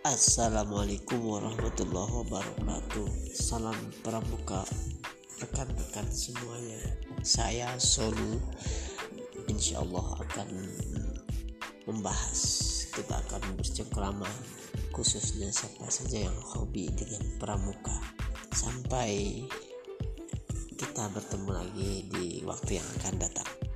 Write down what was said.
Assalamualaikum warahmatullahi wabarakatuh. Salam pramuka rekan-rekan semuanya. Saya Sonu. Insya Allah akan membahas Kita akan bercengkrama Khususnya siapa saja yang hobi dengan pramuka. Sampai kita bertemu lagi di waktu yang akan datang.